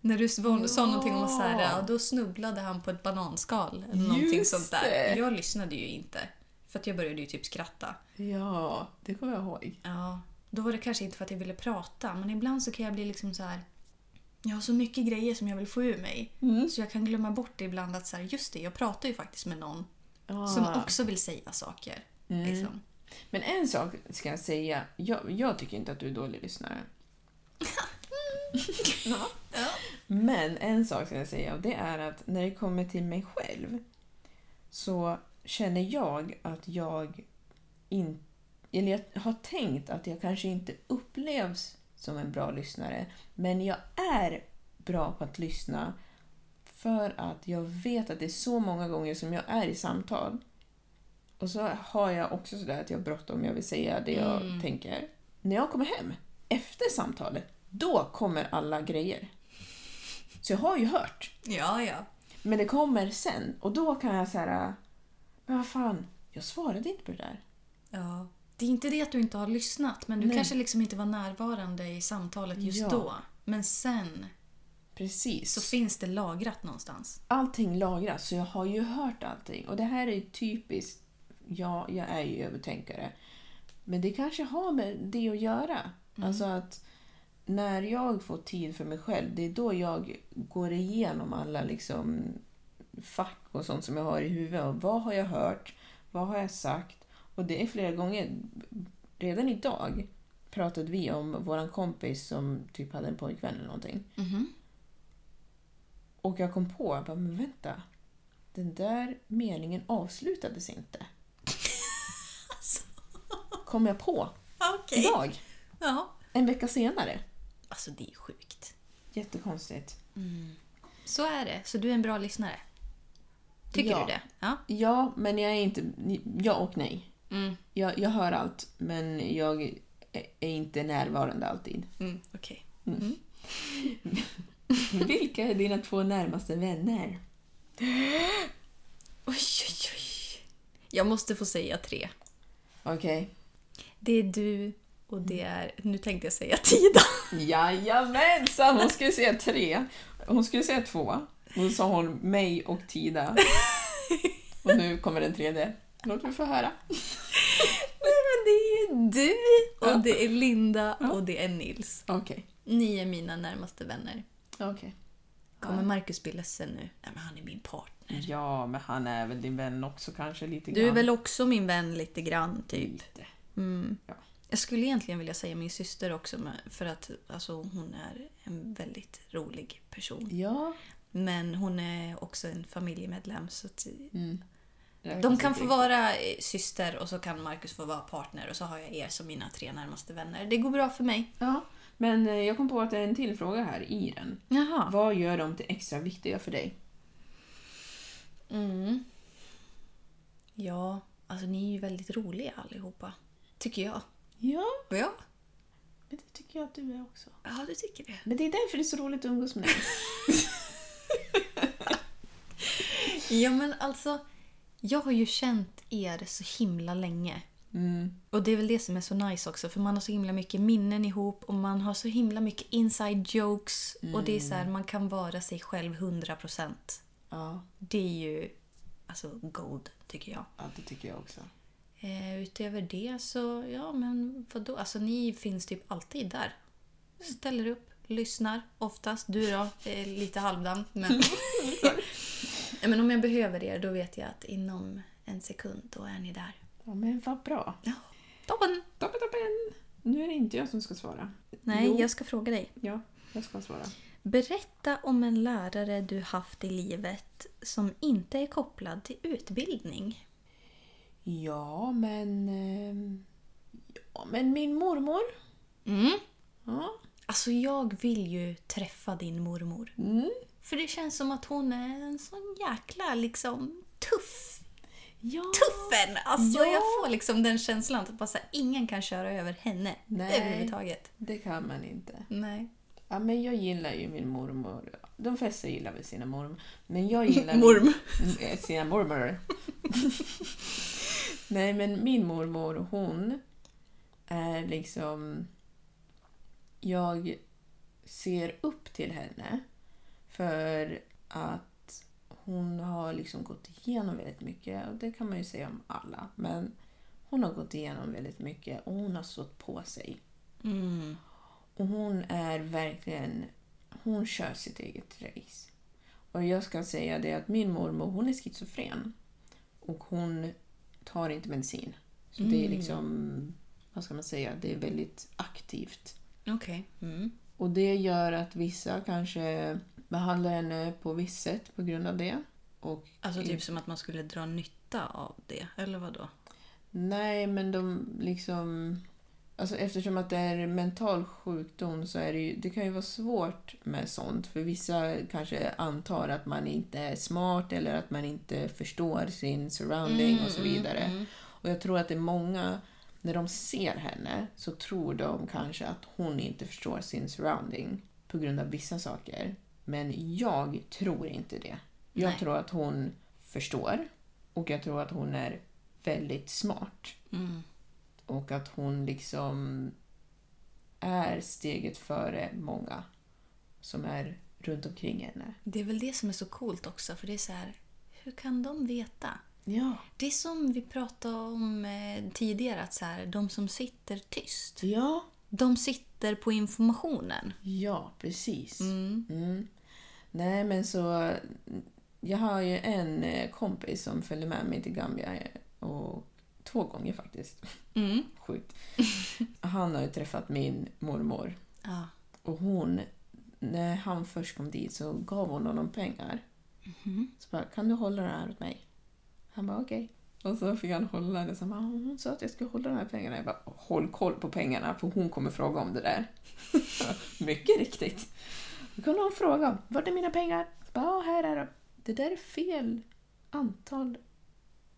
När du sa, sa någonting om att så här, ja, då snubblade han på ett bananskal. Eller någonting Just sånt där. det. Jag lyssnade ju inte. För att jag började ju typ skratta. Ja, det kommer jag ihåg. Ja, då var det kanske inte för att jag ville prata. Men ibland så kan jag bli liksom så här. Jag har så mycket grejer som jag vill få ur mig. Så jag kan glömma bort det ibland att så här, just det, jag pratar ju faktiskt med någon Ja. som också vill säga saker. Liksom. Men en sak ska jag säga. Jag, jag tycker inte att du är dålig lyssnare. (laughs) Ja. Men en sak ska jag säga och det är att när det kommer till mig själv så känner jag att jag inte... Eller jag har tänkt att jag kanske inte upplevs som en bra lyssnare. Men jag är bra på att lyssna för att jag vet att det är så många gånger som jag är i samtal. Och så har jag också sådär att jag har bråttom, jag vill säga det jag tänker. När jag kommer hem, efter samtalet, då kommer alla grejer. Så jag har ju hört. Ja, ja. Men det kommer sen och då kan jag säga men vad fan, jag svarade inte på det där. Ja. Det är inte det att du inte har lyssnat, men du Nej. kanske liksom inte var närvarande i samtalet just Ja. då. Men sen Precis. så finns det lagrat någonstans. allting lagras, så jag har ju hört allting. Och det här är typiskt, ja, jag är ju övertänkare. Men det kanske har med det att göra. Alltså att när jag får tid för mig själv, det är då jag går igenom alla liksom fack och sånt som jag har i huvudet. Och vad har jag hört? Vad har jag sagt? Och det är flera gånger, redan idag pratade vi om våran kompis som typ hade en pojkvän eller någonting. Och jag kom på, jag bara, men vänta. Den där meningen avslutades inte. (laughs) Kom jag på Okej. idag, Ja. en vecka senare. Alltså det är sjukt. Jättekonstigt. Så är det. Så du är en bra lyssnare? Tycker Ja. du det? Ja. Ja, men jag är inte... Ja och nej. Mm. Jag, jag hör allt, men jag är inte närvarande alltid. Mm, Okej. (laughs) Vilka är dina två närmaste vänner? (gasps) Oj, oj, oj. Jag måste få säga tre. Okej. Det är du och det är... Nu tänkte jag säga Tida. Jajamensan! Hon skulle säga tre. Hon skulle säga två. Då sa hon mig och Tida. Och nu kommer den tredje. Låt mig få höra. Nej, men det är ju du och det är Linda och det är Nils. Okej. Ni är mina närmaste vänner. Okej. Kommer Marcus bli ledsen nu? Nej, men han är min partner. Ja, men han är väl din vän också kanske lite Du är grann. väl också min vän lite grann, typ? Lite. Mm. Ja. Jag skulle egentligen vilja säga min syster också, för att alltså, hon är en väldigt rolig person. Ja. Men hon är också en familjemedlem. Så att Mm. de kan få vara eh, syster och så kan Marcus få vara partner och så har jag er som mina tre närmaste vänner. Det går bra för mig. Ja, men eh, jag kom på att det är en till fråga här i den. Jaha. Vad gör de till extra viktiga för dig? Mm. Ja, alltså ni är ju väldigt roliga allihopa. Tycker jag. Ja, Ja, men det tycker jag att du är också. ja du tycker det. Men det är därför det är så roligt att umgås med dig. (laughs) Ja, men alltså. Jag har ju känt er så himla länge. Mm. Och det är väl det som är så nice också, för man har så himla mycket minnen ihop och man har så himla mycket inside jokes. Och det är så här, man kan vara sig själv 100%. Ja, Det är ju alltså gold, tycker jag. ja, det tycker jag också. Eh, utöver det så, ja men vadå? Alltså ni finns typ alltid där. Ställer upp, lyssnar oftast. Du då, är lite halvdan. Men... (laughs) (laughs) Ja, men om jag behöver er då vet jag att inom en sekund då är ni där. Ja, men vad bra. Ja, toppen! Toppen, toppen! Nu är det inte jag som ska svara. Nej, Jo. jag ska fråga dig. Ja, jag ska svara. Berätta om en lärare du haft i livet som inte är kopplad till utbildning. Ja, men... ehm, Ja, men min mormor. Mm. Ja. Alltså jag vill ju träffa din mormor. Mm. För det känns som att hon är en sån jäkla liksom tuff. Ja. Tuffen! Alltså Ja. jag får liksom den känslan att bara här, ingen kan köra över henne Nej. överhuvudtaget. Det kan man inte. Nej. Ja, men jag gillar ju min mormor. De flesta gillar väl sina mormor. Men jag (laughs) gillar Morm. Min, sina mormor. (laughs) Nej, men min mormor, hon är liksom... Jag ser upp till henne för att hon har liksom gått igenom väldigt mycket. Och det kan man ju säga om alla. Men hon har gått igenom väldigt mycket och hon har stått på sig. Mm. Och hon är verkligen... Hon kör sitt eget race. Och jag ska säga det att min mormor, hon är schizofren. Och hon tar inte medicin. Så det är liksom... Vad ska man säga? Det är väldigt aktivt. Okej. Mm. Och det gör att vissa kanske behandlar henne på visst sätt på grund av det. Och Alltså typ som att man skulle dra nytta av det, eller vad då? Nej, men de liksom... Alltså eftersom att det är mental sjukdom så är det ju, det kan ju vara svårt med sånt. För vissa kanske antar att man inte är smart eller att man inte förstår sin surrounding och så vidare. Och jag tror att det är många, när de ser henne så tror de kanske att hon inte förstår sin surrounding på grund av vissa saker. Men jag tror inte det. Jag Nej. tror att hon förstår och jag tror att hon är väldigt smart. Och att hon liksom är steget före många som är runt omkring henne. Det är väl det som är så coolt också, för det är så här, hur kan de veta? Ja. Det är som vi pratade om eh, tidigare, att så här, de som sitter tyst, Ja. de sitter på informationen. Ja, precis. Mm. Nej, men så... Jag har ju en eh, kompis som följde med mig till Gambia eh, och två gånger faktiskt. Mm. (laughs) Sjukt. Han har ju träffat min mormor Ja. och hon, när han först kom dit så gav hon honom pengar. Så bara, kan du hålla det här åt mig? Han bara, okej. Och så fick han hålla det. Så bara, hon sa att jag skulle hålla de här pengarna. Jag bara, håll koll på pengarna för hon kommer fråga om det där. (laughs) Mycket riktigt. Då kunde hon fråga, vart är mina pengar? Ja, här är de. Det där är fel antal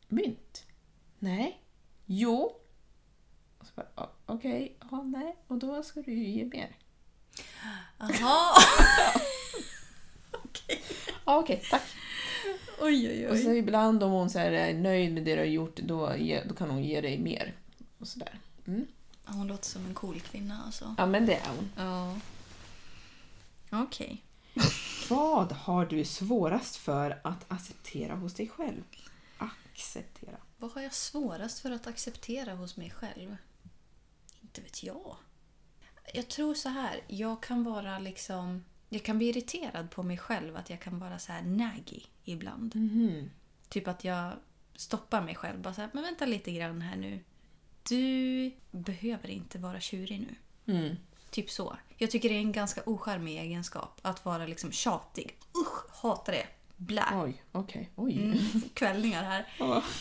mynt. Nej. Jo. Och så bara, "Ja, okej, ja, nej. Och då ska du ju ge mer. Jaha! (laughs) Ja, okej, tack. oj, oj, Och så ibland om hon så här är nöjd med det du har gjort, då, då kan hon ge dig mer. Och sådär. Mm. Hon låter som en cool kvinna alltså. Ja, men det är hon. Ja. Okej. Vad har du svårast för att acceptera hos dig själv? Acceptera. Vad har jag svårast för att acceptera hos mig själv? Inte vet jag. Jag tror så här, jag kan vara liksom... Jag kan bli irriterad på mig själv att jag kan vara så här naggy ibland. Typ att jag stoppar mig själv. Bara så här, men vänta lite grann här nu. Du behöver inte vara tjurig nu. Mm. Typ så. Jag tycker det är en ganska ocharmig egenskap att vara liksom tjatig. Usch, hatar det. Blä. Oj, okej. Oj. Mm, (laughs) kvällningar här.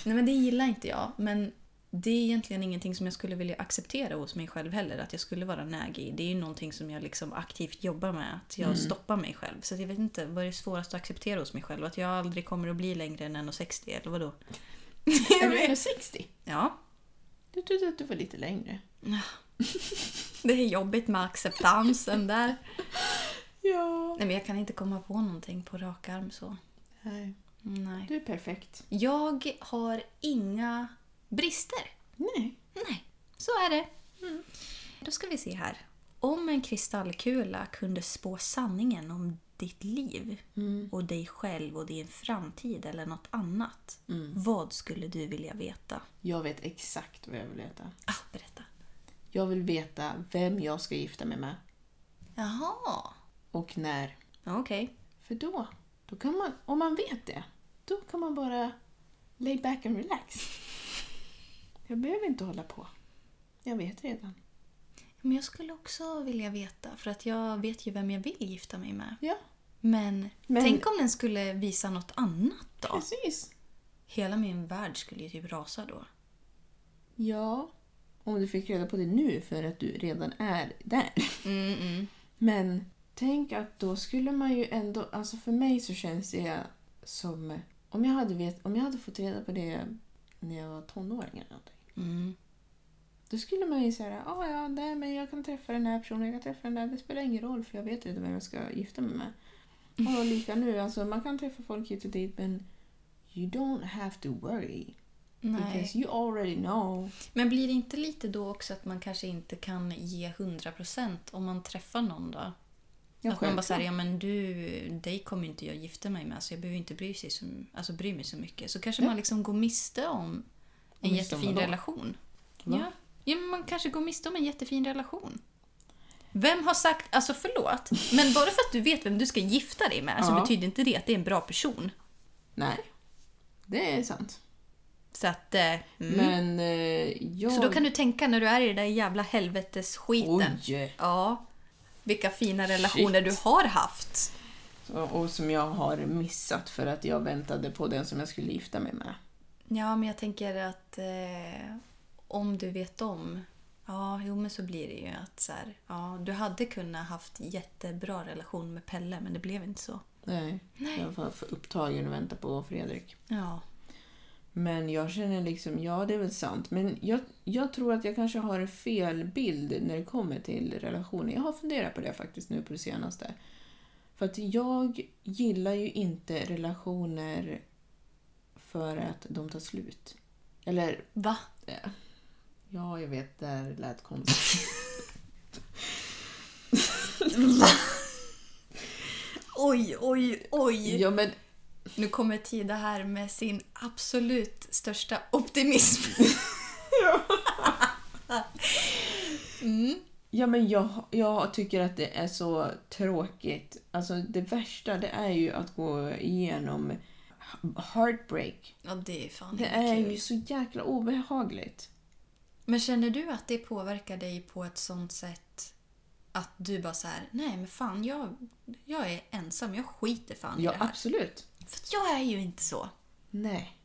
Nej men det gillar inte jag. Men det är egentligen ingenting som jag skulle vilja acceptera hos mig själv heller. Att jag skulle vara nägig. Det är ju någonting som jag liksom aktivt jobbar med. Att jag stoppar mig själv. Så jag vet inte vad är det svårast att acceptera hos mig själv. Att jag aldrig kommer att bli längre än 1,60 eller vadå? (laughs) Är du (laughs) 1,60? Ja. Du trodde att du var lite längre. Det är jobbigt med acceptansen där. Ja. Nej men jag kan inte komma på någonting på rak arm så. Nej, Nej. du är perfekt. Jag har inga brister. Nej. Nej, så är det. Då ska vi se här. Om en kristallkula kunde spå sanningen om ditt liv och dig själv och din framtid eller något annat. Vad skulle du vilja veta? Jag vet exakt vad jag vill veta. Ah, berätta. Jag vill veta vem jag ska gifta mig med. Jaha, Och när. okej. För då, då kan man, om man vet det, då kan man bara lay back and relax. Jag behöver inte hålla på. Jag vet redan. Men jag skulle också vilja veta, för att jag vet ju vem jag vill gifta mig med. Ja, Men, Men- tänk om den skulle visa något annat då? precis. Hela min värld skulle ju typ rasa då. Ja, om du fick reda på det nu för att du redan är där. Mm, Men tänk att då skulle man ju ändå, alltså för mig så känns det som, om jag hade, vet, om jag hade fått reda på det när jag var tonåring eller någonting. Mm. Då skulle man ju säga, ah, ja, nej, men jag kan träffa den här personen, jag kan träffa den där, det spelar ingen roll för jag vet redan vem jag ska gifta mig med. (laughs) Och lika nu, alltså man kan träffa folk hit och dit men you don't have to worry. Nej. Because you already know. Men blir det inte lite då också att man kanske inte kan ge 100% om man träffar någon då? Ja, att man bara säger, ja men du, dig kommer inte jag gifta mig med så jag behöver inte bry, sig så, alltså, bry mig så mycket. Så kanske Ja. man liksom går miste om en miste om jättefin vadå? relation. Va? Ja. ja, men man kanske går miste om en jättefin relation. Vem har sagt, alltså förlåt, men bara för att du vet vem du ska gifta dig med så Ja. betyder inte det att det är en bra person. Nej, det är sant. Så att... Eh, mm. Men eh, jag... Så då kan du tänka när du är i den där jävla helvetesskiten. Oj! Ja. Vilka fina relationer Shit. du har haft. Så, och som jag har missat för att jag väntade på den som jag skulle gifta mig med. Ja, men jag tänker att eh, om du vet om... Ja, jo men så blir det ju att så här, ja, du hade kunnat haft jättebra relation med Pelle men det blev inte så. Nej, jag var för upptagen och väntade på Fredrik. Ja. Men jag känner liksom, ja det är väl sant. Men jag, jag tror att jag kanske har en fel bild när det kommer till relationer. Jag har funderat på det faktiskt nu på det senaste. För att jag gillar ju inte relationer för att de tar slut. Eller, Va? eh, ja jag vet, det här lät konstigt. (laughs) Oj, oj, oj! ja men Nu kommer Tida här med sin absolut största optimism. Ja, men jag, jag tycker att det är så tråkigt. Alltså det värsta det är ju att gå igenom heartbreak. Ja, det är fan Det är kul. ju så jäkla obehagligt. Men känner du att det påverkar dig på ett sånt sätt att du bara så här, nej men fan jag, jag är ensam, jag skiter fan i Ja, det här. absolut. För jag är ju inte så. Nej.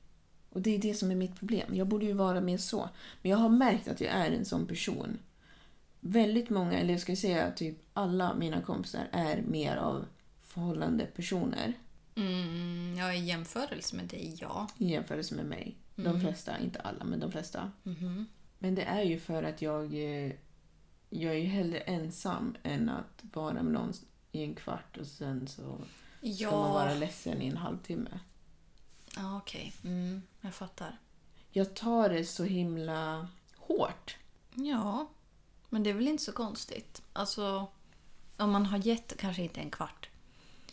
Och det är det som är mitt problem. Jag borde ju vara mer så. Men jag har märkt att jag är en sån person. Väldigt många, eller jag ska säga typ alla mina kompisar är mer av förhållande personer Mm, jag i jämförelse med dig, ja. i jämförelse med mig. De flesta, inte alla, men de flesta. Men det är ju för att jag, eh, jag är ju hellre ensam än att vara med någon i en kvart och sen så ska man vara Ja, ledsen i en halvtimme. ja okej. Mm, jag fattar. Jag tar det så himla hårt. Ja, men det är väl inte så konstigt. Alltså, om man har gett, kanske inte en kvart,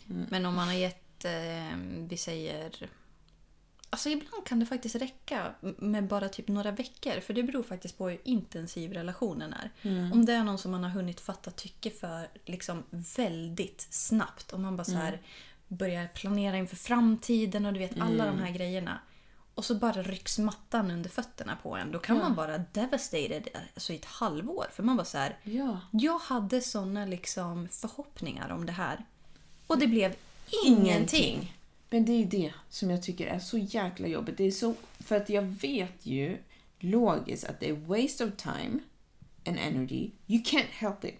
men om man har gett, eh, vi säger... Alltså ibland kan det faktiskt räcka med bara typ några veckor. För det beror faktiskt på hur intensiv relationen är. Om det är någon som man har hunnit fatta tycke för liksom väldigt snabbt. Om man bara så här börjar planera inför framtiden och du vet alla de här grejerna. Och så bara rycks mattan under fötterna på en. Då kan man vara devastated alltså i ett halvår. För man bara så här, Ja. jag hade såna liksom förhoppningar om det här. Och det blev ingenting. Men det är det som jag tycker är så jäkla jobbigt. Det är så, för att jag vet ju logiskt att det är waste of time and energy. You can't help it.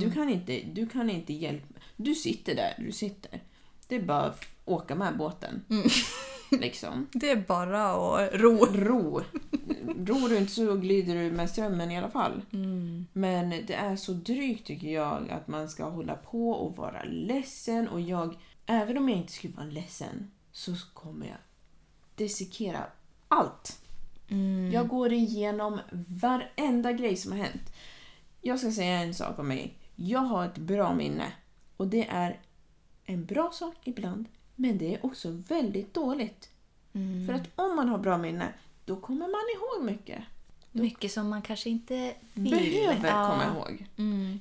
Du, kan inte, du kan inte hjälpa. Du sitter där du sitter. Det är bara att åka med båten. (laughs) Liksom. Det är bara att ro. Ro. Ror du inte så glider du med strömmen i alla fall. Men det är så drygt tycker jag att man ska hålla på och vara ledsen. Och jag, även om jag inte skulle vara ledsen, så kommer jag dissekera allt. Jag går igenom varenda grej som har hänt. Jag ska säga en sak om mig. Jag har ett bra minne. Och det är en bra sak ibland, men det är också väldigt dåligt. För att om man har bra minne, då kommer man ihåg mycket. Mycket som man kanske inte vill. Behöver Ja. komma ihåg.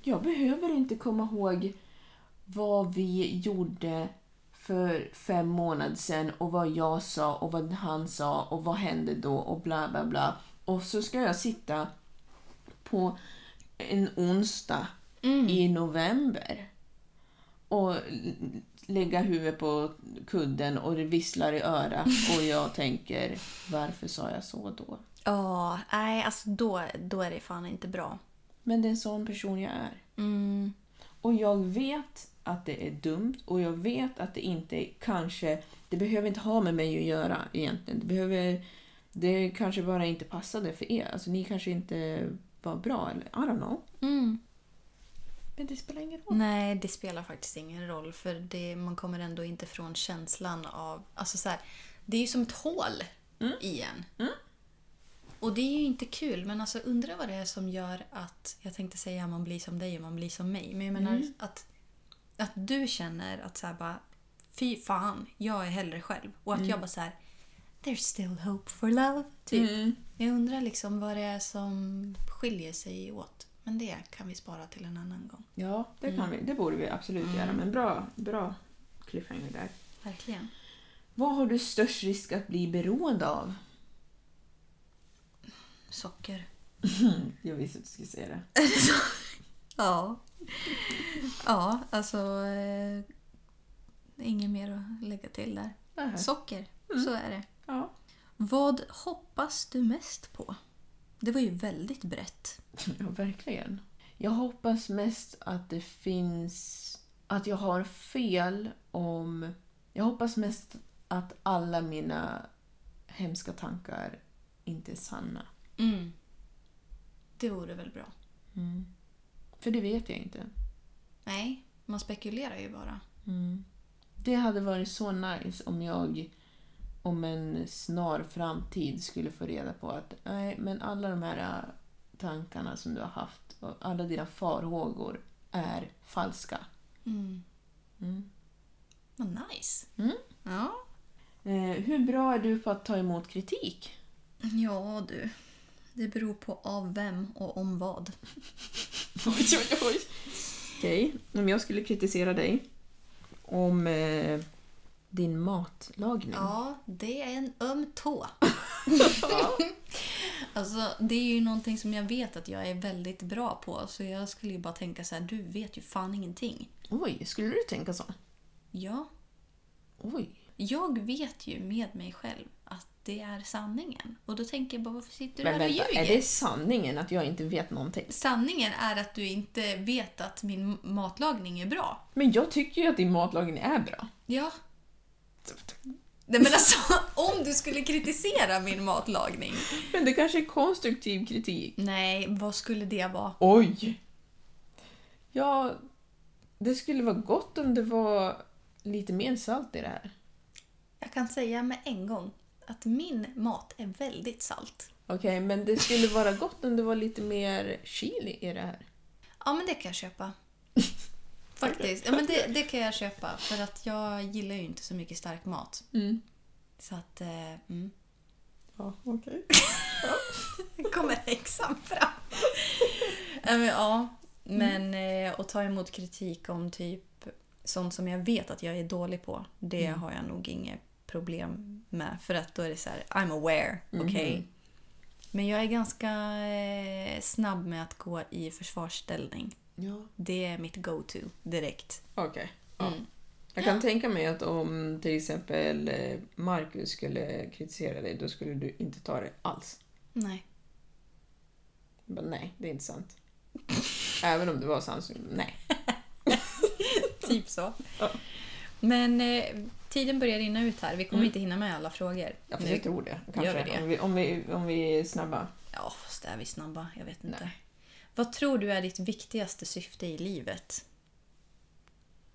Jag behöver inte komma ihåg vad vi gjorde för fem månader sedan och vad jag sa och vad han sa och vad hände då och bla bla bla. Och så ska jag sitta på en onsdag i november och lägga huvudet på kudden och det visslar i örat (laughs) och jag tänker varför sa jag så då? Ja, nej alltså då, då är det fan inte bra. Men det är en sån person jag är. Och jag vet att det är dumt och jag vet att det inte kanske... Det behöver inte ha med mig att göra egentligen. Det, behöver, det kanske bara inte passade för er. Alltså ni kanske inte var bra eller I don't know. Men det spelar ingen roll. Nej, det spelar faktiskt ingen roll. För det, man kommer ändå inte från känslan av... Alltså så här, det är ju som ett hål i en. Och det är ju inte kul, men alltså undra vad det är som gör att... Jag tänkte säga att man blir som dig och man blir som mig. Men jag menar att, att du känner att så här bara... Fy fan, jag är hellre själv. Och att jag bara så här... There's still hope for love. Typ. Jag undrar liksom vad det är som skiljer sig åt. Men det kan vi spara till en annan gång. Ja, det, kan vi, det borde vi absolut göra. Men bra, bra cliffhanger där. Verkligen. Vad har du störst risk att bli beroende av? Socker. (laughs) Jag visste att du skulle säga det. (laughs) Ja. (laughs) Ja, alltså... eh, inget mer att lägga till där. Nej. Socker, så är det. Ja. Vad hoppas du mest på? Det var ju väldigt brett. (laughs) ja, verkligen. Jag hoppas mest att det finns... Att jag har fel om... Jag hoppas mest att alla mina hemska tankar inte är sanna. Mm. Det vore väl bra. För det vet jag inte. Nej, man spekulerar ju bara. Det hade varit så nice om jag om en snar framtid skulle få reda på att nej, men alla de här äh, tankarna som du har haft och alla dina farhågor är falska. Mm. Vad nice. Mm. Ja. Eh, hur bra är du på att ta emot kritik? Ja, du. Det beror på av vem och om vad. (laughs) Oj, oj, oj. Okej, om jag skulle kritisera dig om eh, din matlagning. Ja, det är en öm tå. (laughs) alltså, det är ju någonting som jag vet att jag är väldigt bra på. Så jag skulle ju bara tänka så här, du vet ju fan ingenting. Oj, skulle du tänka så? Ja, Oj. jag vet ju med mig själv det är sanningen. Och då tänker jag bara, varför sitter du Men här och vänta, ljuger? är det sanningen att jag inte vet någonting? Sanningen är att du inte vet att min matlagning är bra. Men jag tycker ju att din matlagning är bra. Ja. Nej men alltså, (laughs) om du skulle kritisera min matlagning. Men det kanske är konstruktiv kritik. Nej, vad skulle det vara? Oj! Ja, det skulle vara gott om det var lite mer salt i det här. Jag kan säga med en gång att min mat är väldigt salt. Okej, men det skulle vara gott om det var lite mer chili i det här. Ja, men det kan jag köpa. (laughs) Faktiskt. Ja, men det, det kan jag köpa. För att jag gillar ju inte så mycket stark mat. Mm. Så att... Eh, mm. Ja, okej. (laughs) kommer häxan fram. Ja, men, ja, men eh, att ta emot kritik om typ sånt som jag vet att jag är dålig på, det har jag nog inget problem med. För att då är det så här, I'm aware, okej? Men jag är ganska eh, snabb med att gå i försvarsställning. Ja, Det är mitt go-to direkt. okej. Ja. Mm. Jag kan tänka mig att om till exempel eh, Marcus skulle kritisera dig, då skulle du inte ta det alls. Nej. Bara, nej, det är inte sant. (laughs) Även om det var sant, så nej. (laughs) Typ så. Ja. Men eh, tiden börjar rinna ut här. Vi kommer inte hinna med alla frågor. Ja, fast nu. jag tror det. Kanske. Gör vi det? Om, vi, om, vi, om vi är snabba. Ja, fast är vi snabba? Jag vet inte. Nej. Vad tror du är ditt viktigaste syfte i livet?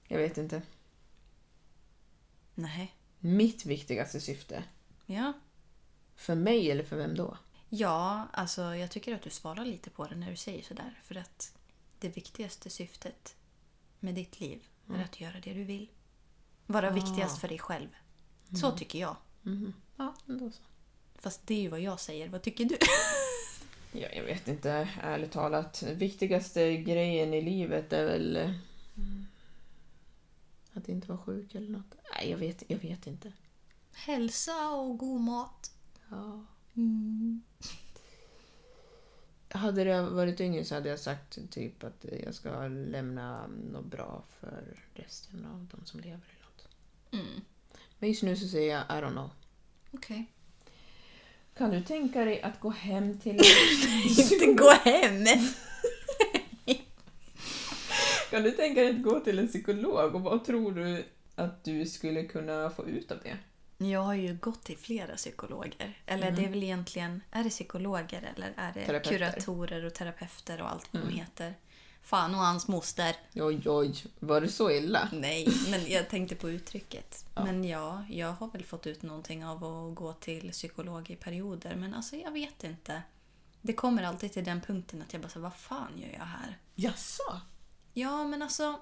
Jag vet inte. Nej. Mitt viktigaste syfte. Ja. För mig eller för vem då? Ja, alltså jag tycker att du svarar lite på det när du säger sådär. För att det viktigaste syftet med ditt liv är att göra det du vill. Vara viktigast för dig själv. Så tycker jag. Ja, då så. Fast det är ju vad jag säger. Vad tycker du? (laughs) Ja, jag vet inte, ärligt talat. Viktigaste grejen i livet är väl... eh, Att inte vara sjuk eller något. Nej, jag vet, jag vet inte. Hälsa och god mat. Ja. Mm. Hade det varit yngre så hade jag sagt typ att jag ska lämna något bra för resten av de som lever. Mm. Men just nu så säger jag I don't know. Okej. Kan du tänka dig att gå hem till... (laughs) Inte gå hem! (laughs) kan du tänka dig att gå till en psykolog och vad tror du att du skulle kunna få ut av det? Jag har ju gått till flera psykologer. Eller det är väl egentligen, är det psykologer eller är det kuratorer och terapeuter och allt vad de heter? Fan och hans moster. Oj, oj, var det så illa? Nej, men jag tänkte på uttrycket. Men ja, jag har väl fått ut någonting av att gå till psykolog i perioder. Men alltså jag vet inte. Det kommer alltid till den punkten att jag bara säger vad fan gör jag här? Jaså? Ja, men alltså.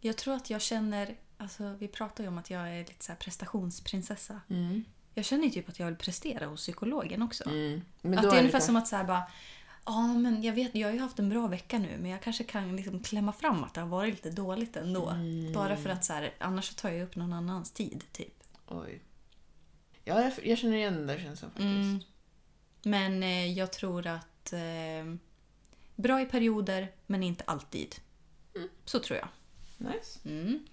Jag tror att jag känner, alltså vi pratar ju om att jag är lite så prestationsprinsessa. Jag känner ju typ att jag vill prestera hos psykologen också. Mm. Att det är ungefär kanske- som att så här bara, ja men jag vet, jag har ju haft en bra vecka nu men jag kanske kan liksom klämma fram att det har varit lite dåligt ändå. Mm. Bara för att så här, annars tar jag upp någon annans tid typ. Oj. Ja, jag, jag känner igen den där känslan faktiskt. Mm. Men eh, jag tror att eh, bra i perioder men inte alltid. Så tror jag. Nice. Mm.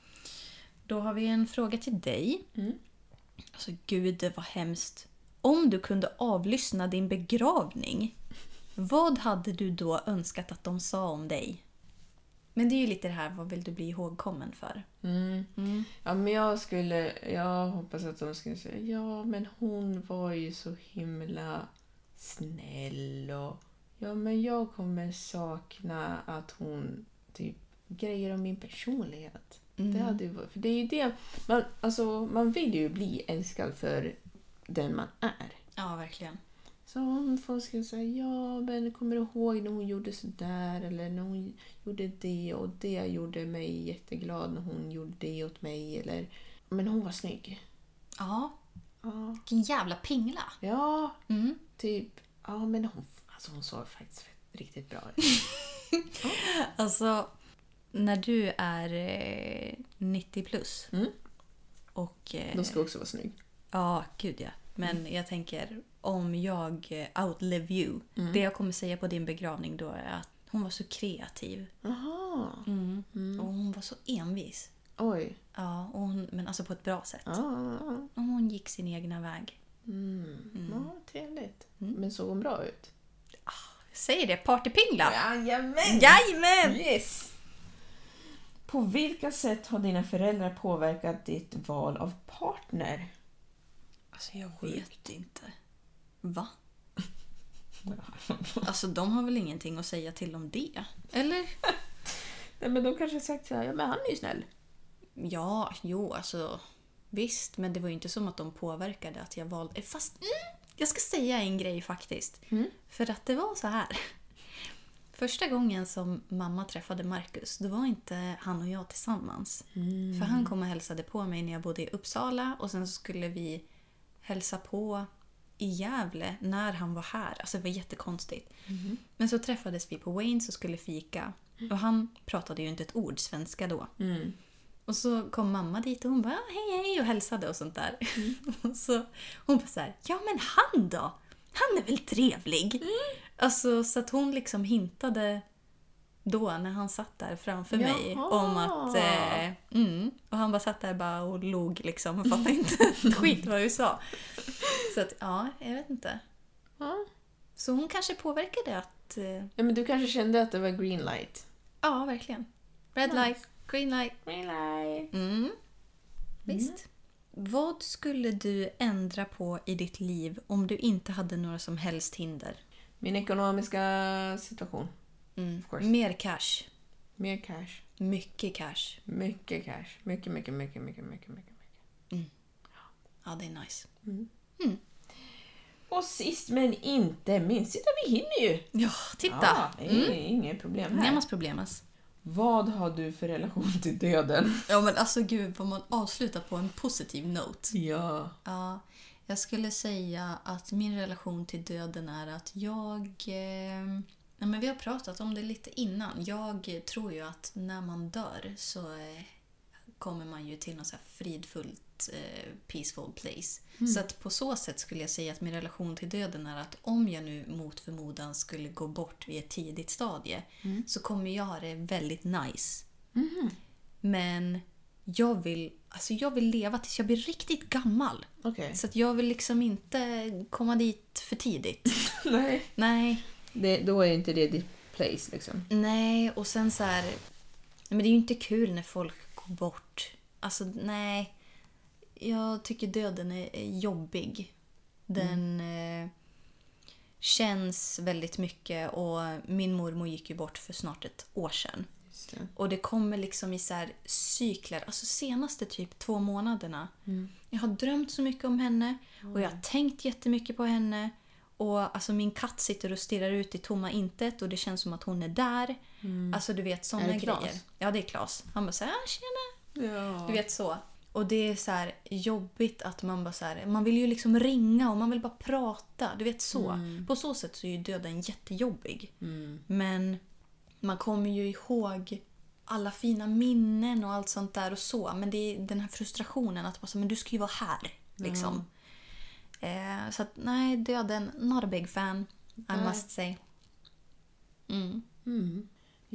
Då har vi en fråga till dig. Mm. Alltså gud, var hemskt. Om du kunde avlyssna din begravning, vad hade du då önskat att de sa om dig? Men det är ju lite det här, vad vill du bli ihågkommen för? Mm. Ja, men jag skulle... Jag hoppas att de skulle säga ja, men hon var ju så himla snäll och... Ja, men jag kommer sakna att hon typ grejer om min personlighet. Det hade varit... För det är ju det... Man, alltså, man vill ju bli älskad för den man är. Ja, verkligen. Så om folk skulle säga ja, men kommer du ihåg när hon gjorde sådär eller när hon gjorde det och det gjorde mig jätteglad när hon gjorde det åt mig eller men hon var snygg. Ja, Ja, vilken jävla pingla. ja Mm. typ. Ja, men hon, alltså hon såg faktiskt riktigt bra ut. (laughs) Alltså, när du är eh, 90 plus Mm. och... eh, ska också vara snygg. Ja, gud ja. Men jag tänker, om jag eh, outlive you. Det jag kommer säga på din begravning då är att hon var så kreativ. Jaha. Och hon var så envis. Oj. Ja, och hon, men alltså på ett bra sätt. Ja, Och hon gick sin egna väg. mm. ja trevligt. Men såg hon bra ut? Säg det, partypingla! Jajamän! Jajamän! Yes! På vilka sätt har dina föräldrar påverkat ditt val av partner? Alltså jag vet inte. Va? Alltså de har väl ingenting att säga till om det? Eller? Nej, men de kanske har sagt så här, ja men han är ju snäll. Ja, jo alltså. Visst, men det var ju inte som att de påverkade att jag valde... Fast mm, jag ska säga en grej faktiskt. För att det var så här. Första gången som mamma träffade Marcus, då var inte han och jag tillsammans. För han kom och hälsade på mig när jag bodde i Uppsala och sen så skulle vi hälsa på i Gävle när han var här. Alltså det var jättekonstigt. Men så träffades vi på Waynes och skulle fika. Och han pratade ju inte ett ord svenska då. Och så kom mamma dit och hon bara "Ah, hej hej och hälsade och sånt där. (laughs) och så hon bara så här, ja men han då? Han är väl trevlig? Alltså så att hon liksom hintade då när han satt där framför mig Jaha. om att... Eh, mm, och han bara satt där bara och log liksom och fattade inte skit vad vi sa. Så att ja, jag vet inte. Ja. Så hon kanske påverkade att... Eh, ja, men du kanske kände att det var green light? ja, verkligen. Red Nice. light, green light. Green light. Mm. Visst. Vad skulle du ändra på i ditt liv om du inte hade några som helst hinder? Min ekonomiska situation. Mm. Mer cash. Mer cash. Mycket cash. Mycket cash. Mycket, mycket, mycket, mycket, mycket, mycket. mycket. Ja, det är nice. Och sist men inte minst, titta vi hinner ju! Ja, titta! Ja, det är inget problem här. Nemas problemas. Vad har du för relation till döden? Ja, men alltså gud vad man avslutar på en positiv note. Ja. Ja, jag skulle säga att min relation till döden är att jag... Eh, ja, men vi har pratat om det lite innan. Jag tror ju att när man dör så eh, kommer man ju till något så här fridfullt, eh, peaceful place. Så att på så sätt skulle jag säga att min relation till döden är att om jag nu mot förmodan skulle gå bort vid ett tidigt stadie så kommer jag ha det väldigt nice. Men jag vill, alltså jag vill leva tills jag blir riktigt gammal. Okej. Så att jag vill liksom inte komma dit för tidigt. (laughs) Nej. Nej. Det, då är inte det ditt place liksom. Nej, och sen så här... Men det är ju inte kul när folk går bort. Alltså, nej. Jag tycker döden är, jobbig. Den eh, känns väldigt mycket och min mormor gick ju bort för snart ett år sedan. Det. Och det kommer liksom i så cykler. Alltså senaste typ två månaderna. Jag har drömt så mycket om henne och jag har tänkt jättemycket på henne. Och alltså min katt sitter och stirrar ut i tomma intet och det känns som att hon är där. Alltså du vet Klas? grejer. Ja det är Klas. Han bara såhär, ah, tjena. Ja. Du vet så. Och det är så här jobbigt att man bara så här, man vill ju liksom ringa och man vill bara prata. Du vet så. På så sätt så är ju döden jättejobbig. Men man kommer ju ihåg alla fina minnen och allt sånt där och så. Men det är den här frustrationen att bara så, men du ska ju vara här. Liksom. Eh, så att nej, döden, not a big fan. I must say. Mm.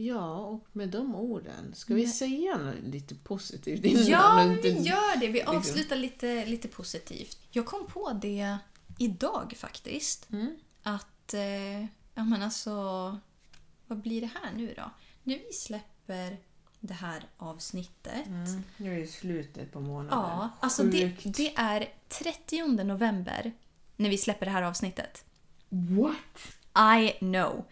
Ja, och med de orden, ska vi säga något lite positivt innan? Ja, vi gör det. Vi liksom- avslutar lite, lite positivt. Jag kom på det idag faktiskt. Mm. Att, eh, ja men alltså, vad blir det här nu då? När vi släpper det här avsnittet. Mm, nu är det slutet på månaden. Ja, alltså det, det är 30 november när vi släpper det här avsnittet. What? I know.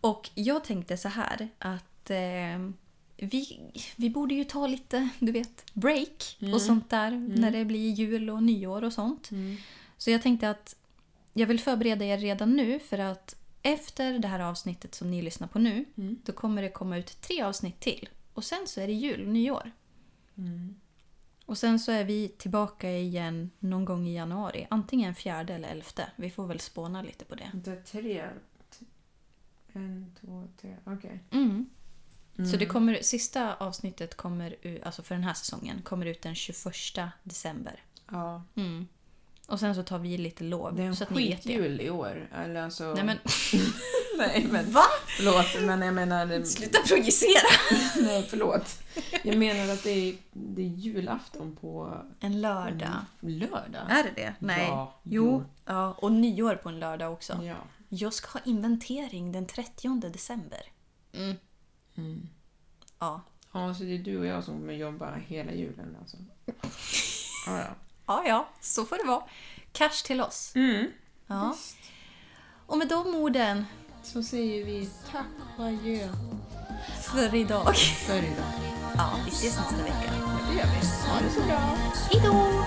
Och jag tänkte så här att eh, vi, vi borde ju ta lite, du vet, break och sånt där när det blir jul och nyår och sånt. Så jag tänkte att jag vill förbereda er redan nu för att efter det här avsnittet som ni lyssnar på nu då kommer det komma ut tre avsnitt till. Och sen så är det jul och nyår. Och sen så är vi tillbaka igen någon gång i januari. Antingen fjärde eller elfte. Vi får väl spåna lite på det. Det är tre. En, två, tre. Okej. Mm. Så det kommer, sista avsnittet kommer alltså för den här säsongen kommer ut den 21 december. Ja. Mm. Och sen så tar vi lite lov. Det är en så skitjul i år. Eller alltså... Nej men (laughs) Nej, men... va? Förlåt, men jag menar... Sluta projicera! (laughs) Nej, förlåt. Jag menar att det är, det är julafton på En lördag. lördag. Är det det? Nej. Ja, jo. jo. Ja, och nyår på en lördag också. Ja. Jag ska ha inventering den 30 december. Mm. Ja. Ja, så det är du och jag som kommer jobba hela julen alltså. Ja, ja. (laughs) ja, ja, så får det vara. Cash till oss. Mm. Ja. Och med de orden Så säger vi tack och adjö för idag. för idag. Ja, vi ses nästa vecka. Det gör vi. Ha det så bra. Hejdå!